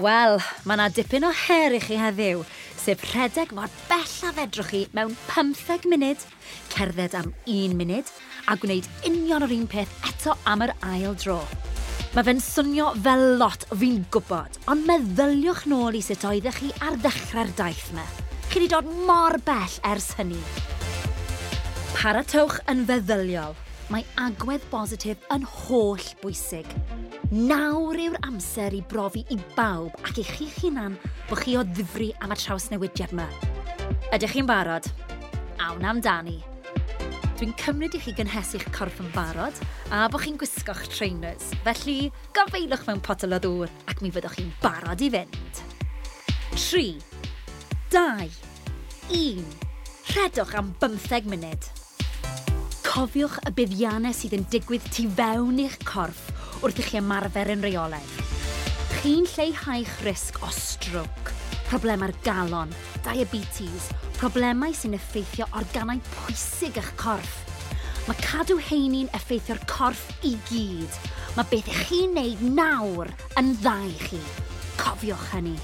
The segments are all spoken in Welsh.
Wel, mae yna dipyn o her i chi heddiw, sef rhedeg mor bell a fedrwch chi mewn 15 munud, cerdded am 1 munud, a gwneud union o'r un peth eto am yr ail dro. Mae fe'n swnio fel lot fi'n gwybod, ond meddyliwch nôl i sut oeddech chi ar ddechrau'r daith yma. Chi wedi dod mor bell ers hynny. Paratewch yn feddyliol. Mae agwedd bositif yn holl bwysig. Nawr yw'r amser i brofi i bawb ac i chi'ch hunan bod chi o ddifri am y traws newidiad yma. Ydych chi'n barod? Awn amdani. Dwi'n cymryd i chi gynhesu'ch corff yn barod a bod chi'n gwisgo'ch trainers. Felly, gofeilwch mewn potel o ddŵr ac mi fyddwch chi'n barod i fynd. 3, 2, 1. Rhedwch am 15 munud. Cofiwch y buddiannau sydd yn digwydd tu fewn i'ch corff wrth i chi ymarfer yn reolaidd. Chi'n lleihau'ch risg o strwc, problemau'r galon, diabetes, problemau sy'n effeithio organau pwysig eich corff. Mae cadw heini'n effeithio'r corff i gyd. Mae beth chi'n neud nawr yn dda i chi. Cofiwch hynny.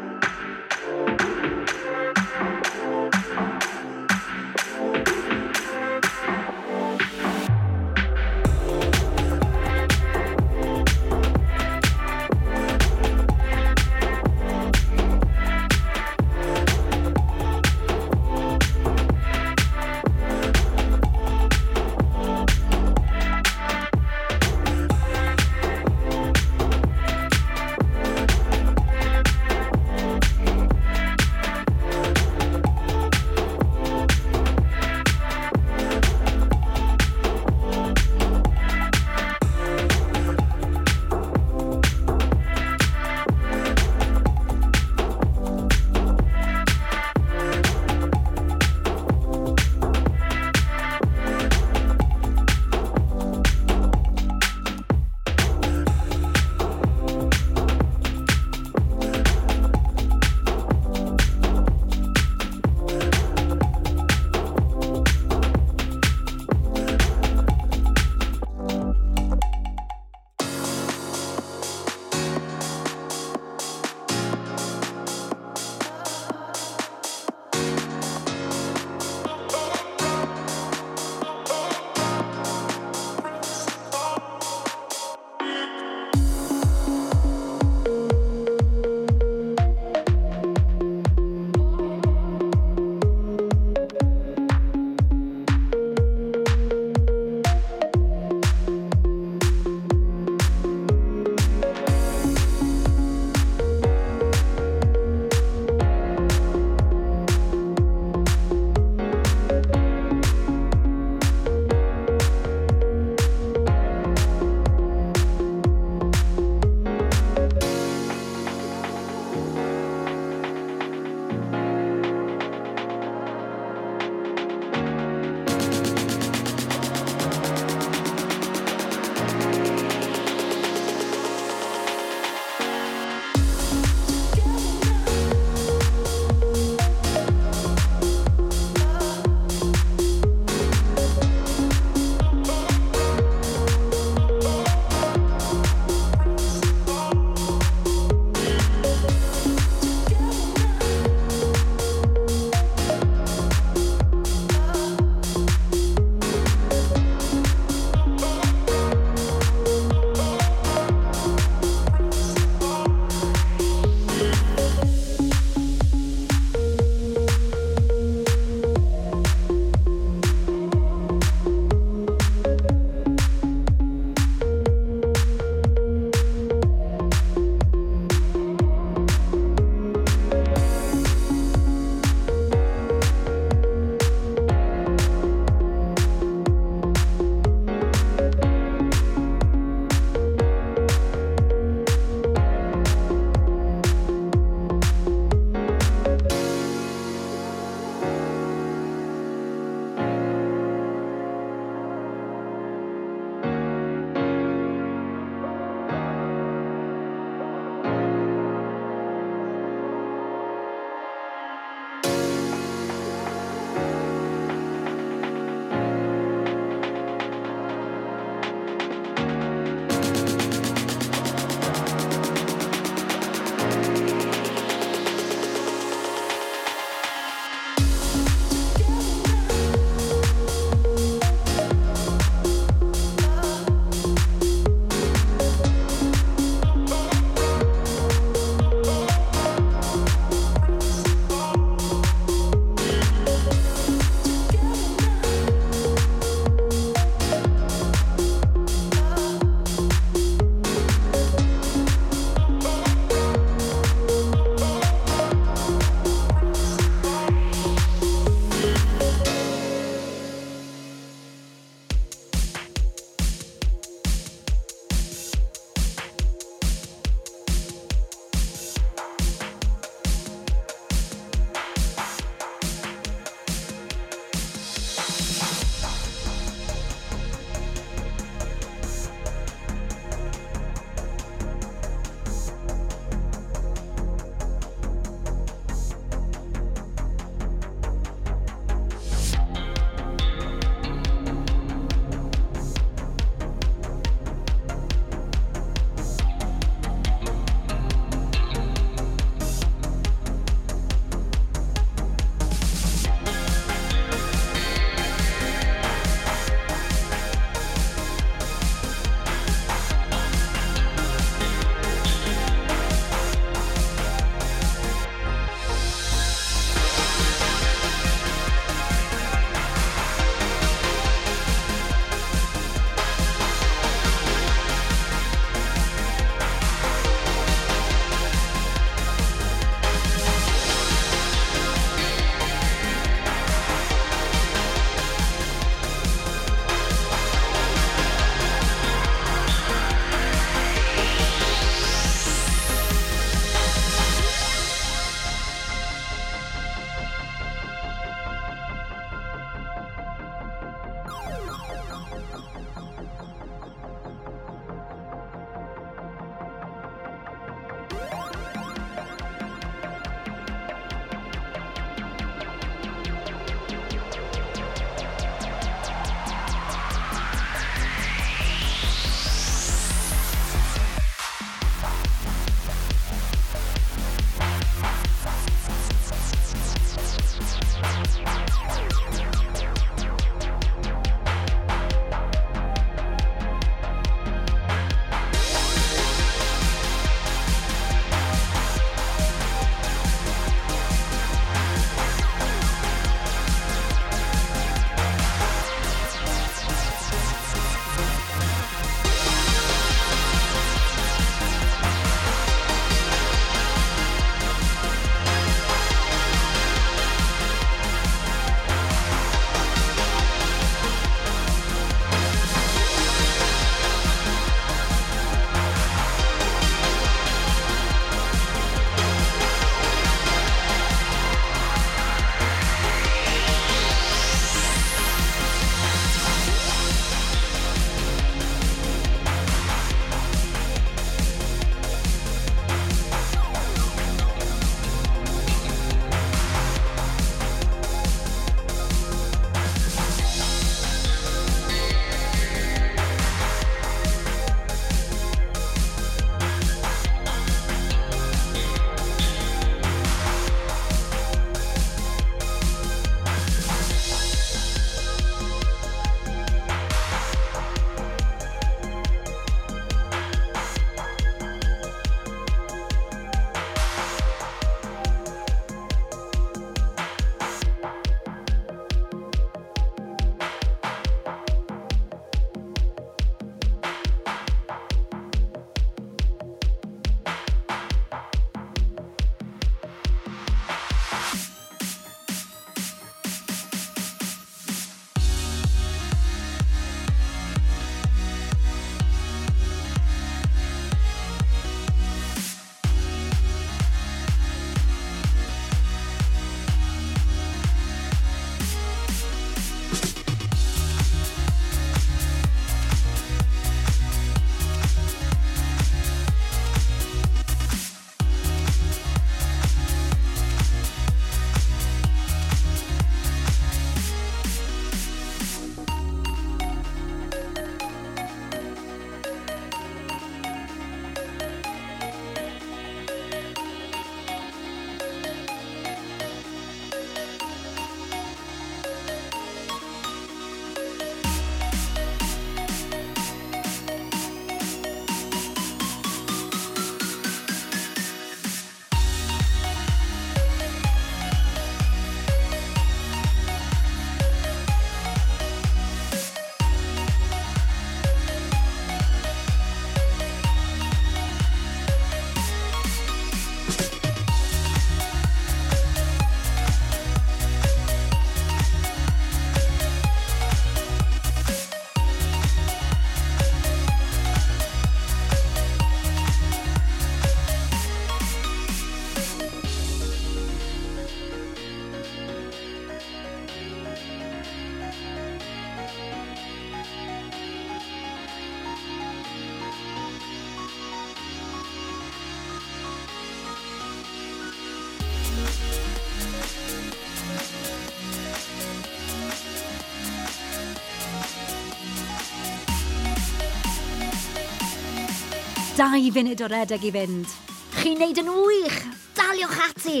Dau funud o redeg i fynd. Chi'n neud yn wych! Daliwch ati!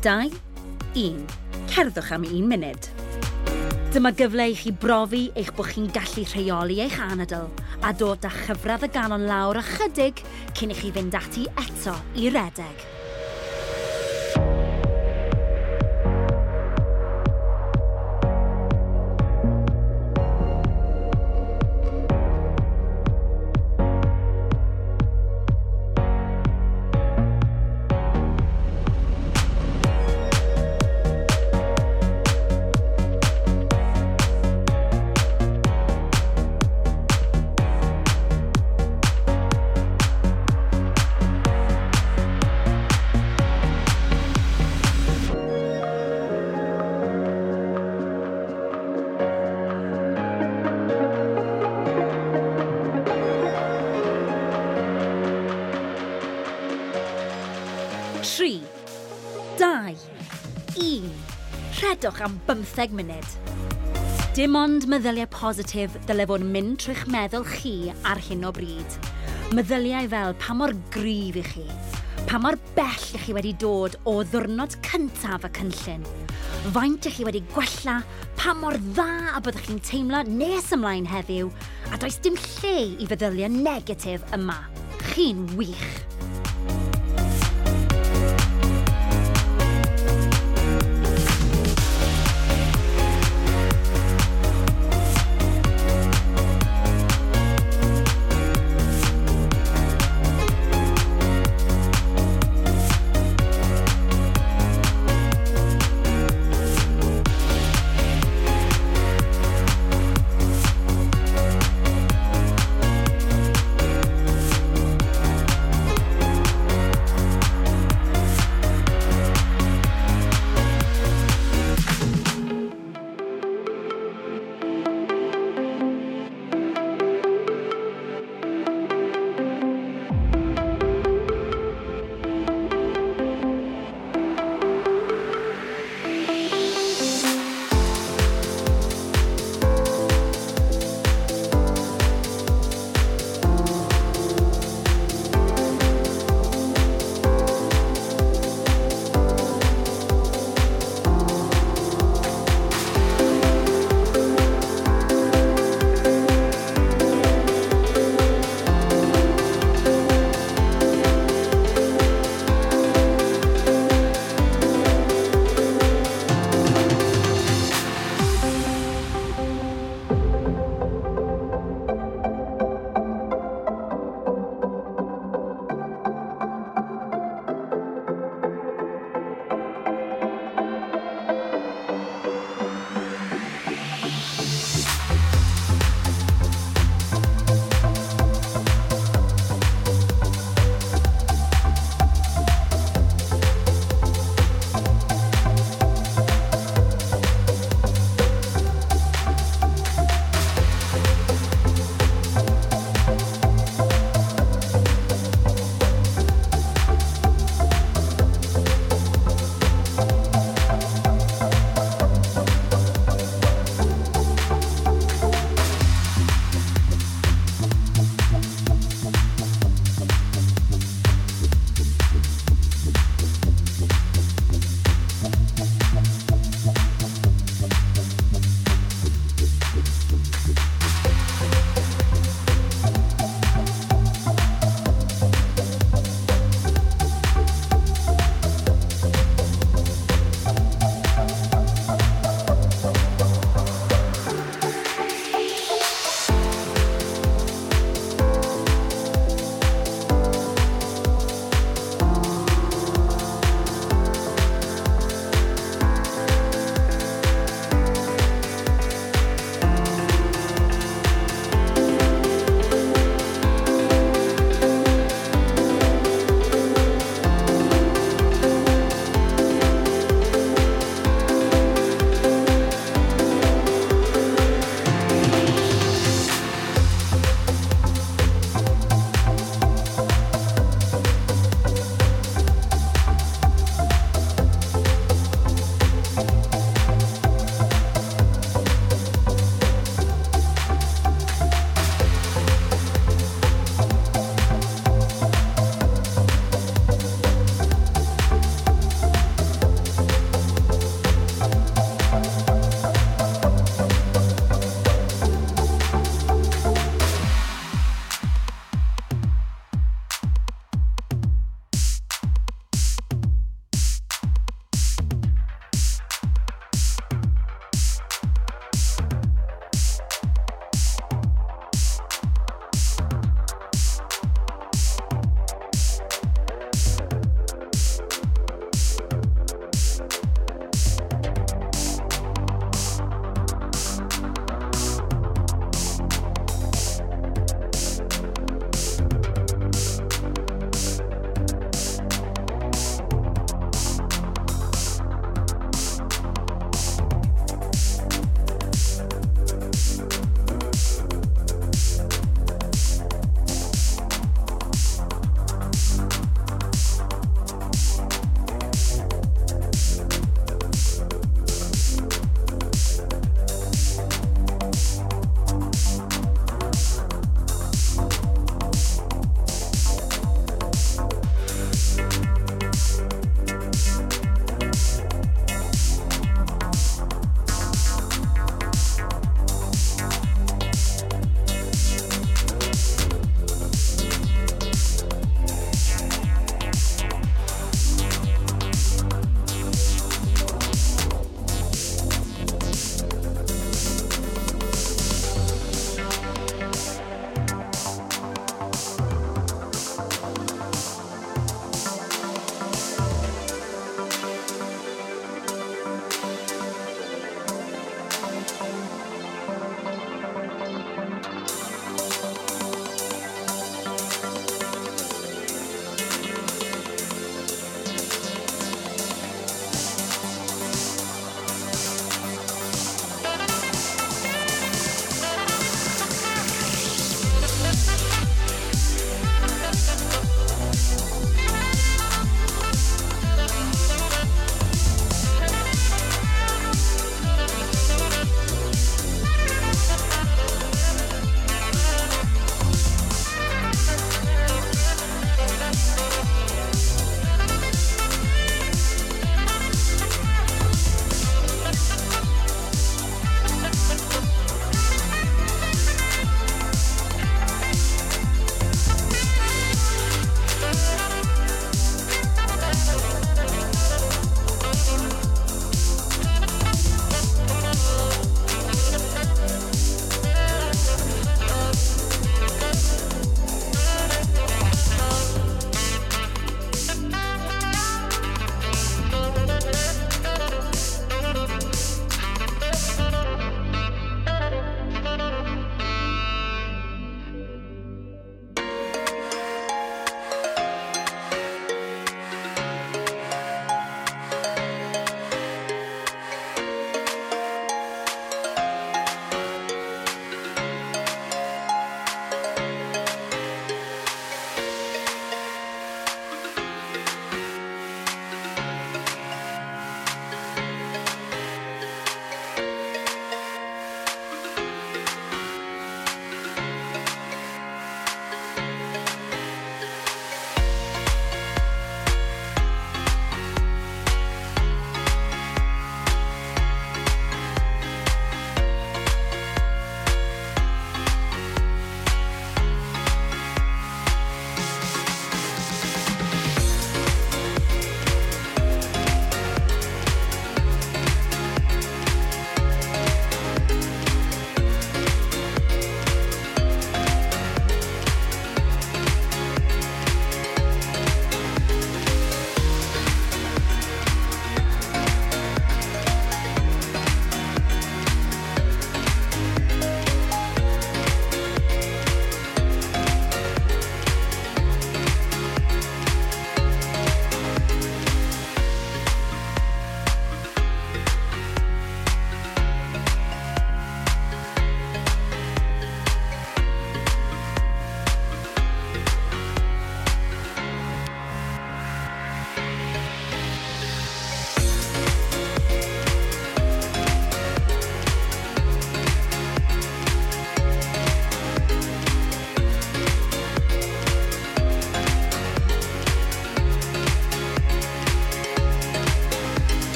2, 1. Cerddwch am un munud. Dyma gyfle i chi brofi eich bod chi'n gallu rheoli eich anadl a dod â chyfradd y galon lawr ychydig cyn i chi fynd ati eto i redeg. 15 munud. Dim ond meddyliau positif dylai fod yn mynd trwy'ch meddwl chi ar hyn o bryd. Meddyliau fel pa mor gryf i chi, pa mor bell i chi wedi dod o ddwrnod cyntaf y cynllun, faint i chi wedi gwella, pa mor dda a byddwch chi'n teimlo nes ymlaen heddiw, a does dim lle i feddyliau negatif yma. Chi'n wych!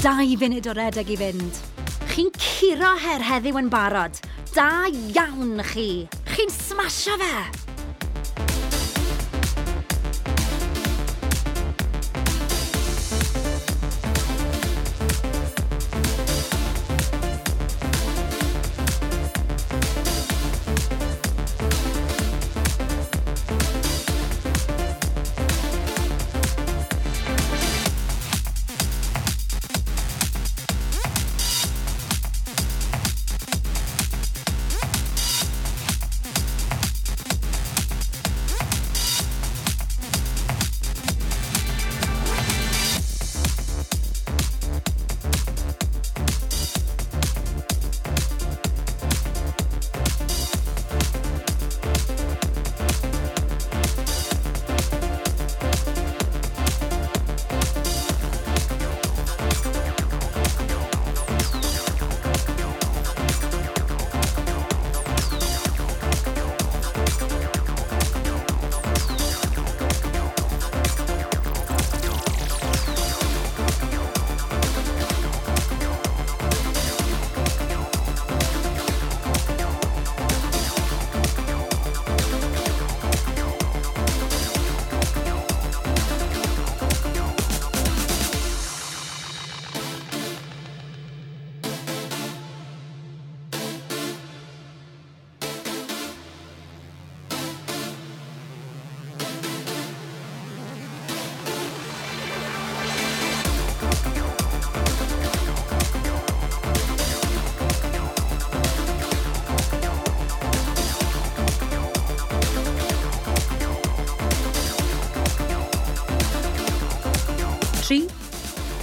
dau funud o redeg i fynd. Chi'n curo her heddiw yn barod. Da iawn chi. Chi'n smasho fe.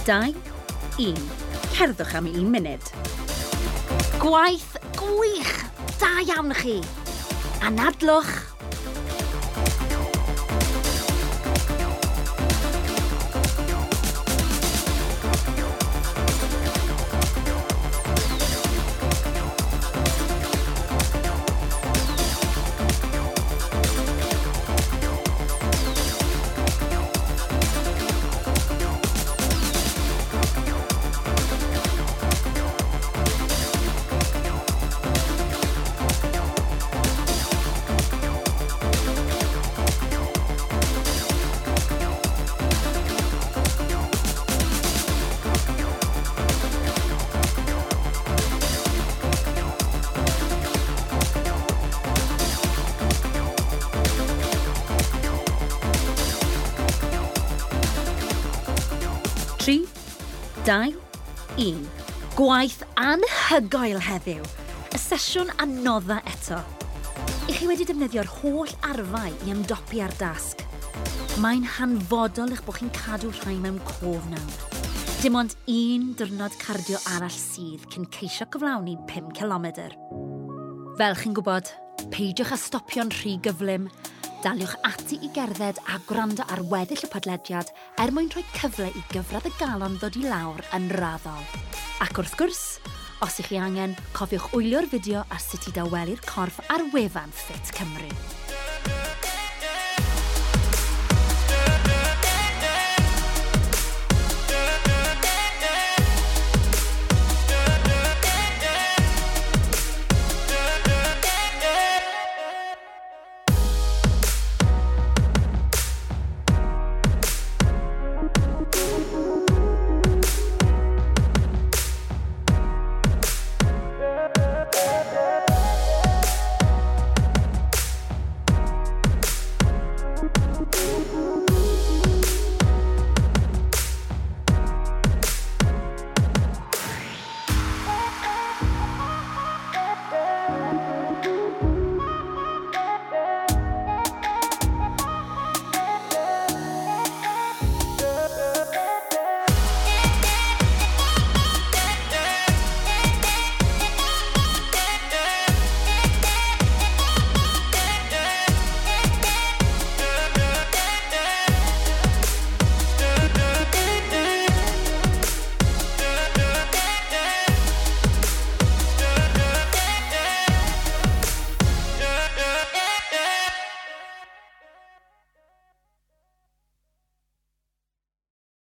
2, 1. Cerddwch am 1 munud. Gwaith gwych! Da iawn chi! Anadlwch! 2, 1. Gwaith anhygoel heddiw. Y sesiwn anodda eto. I chi wedi defnyddio'r holl arfau i ymdopi ar dasg. Mae'n hanfodol eich bod chi'n cadw rhai mewn cof nawr. Dim ond un diwrnod cardio arall sydd cyn ceisio cyflawni 5 km. Fel chi'n gwybod, peidiwch â stopio'n rhy gyflym Daliwch ati i gerdded a gwrando ar weddill y podlediad er mwyn rhoi cyfle i gyfradd y galon ddod i lawr yn raddol. Ac wrth gwrs, os ych chi angen, cofiwch wylio'r fideo ar sut i dawelu'r corff ar wefan Fit Cymru.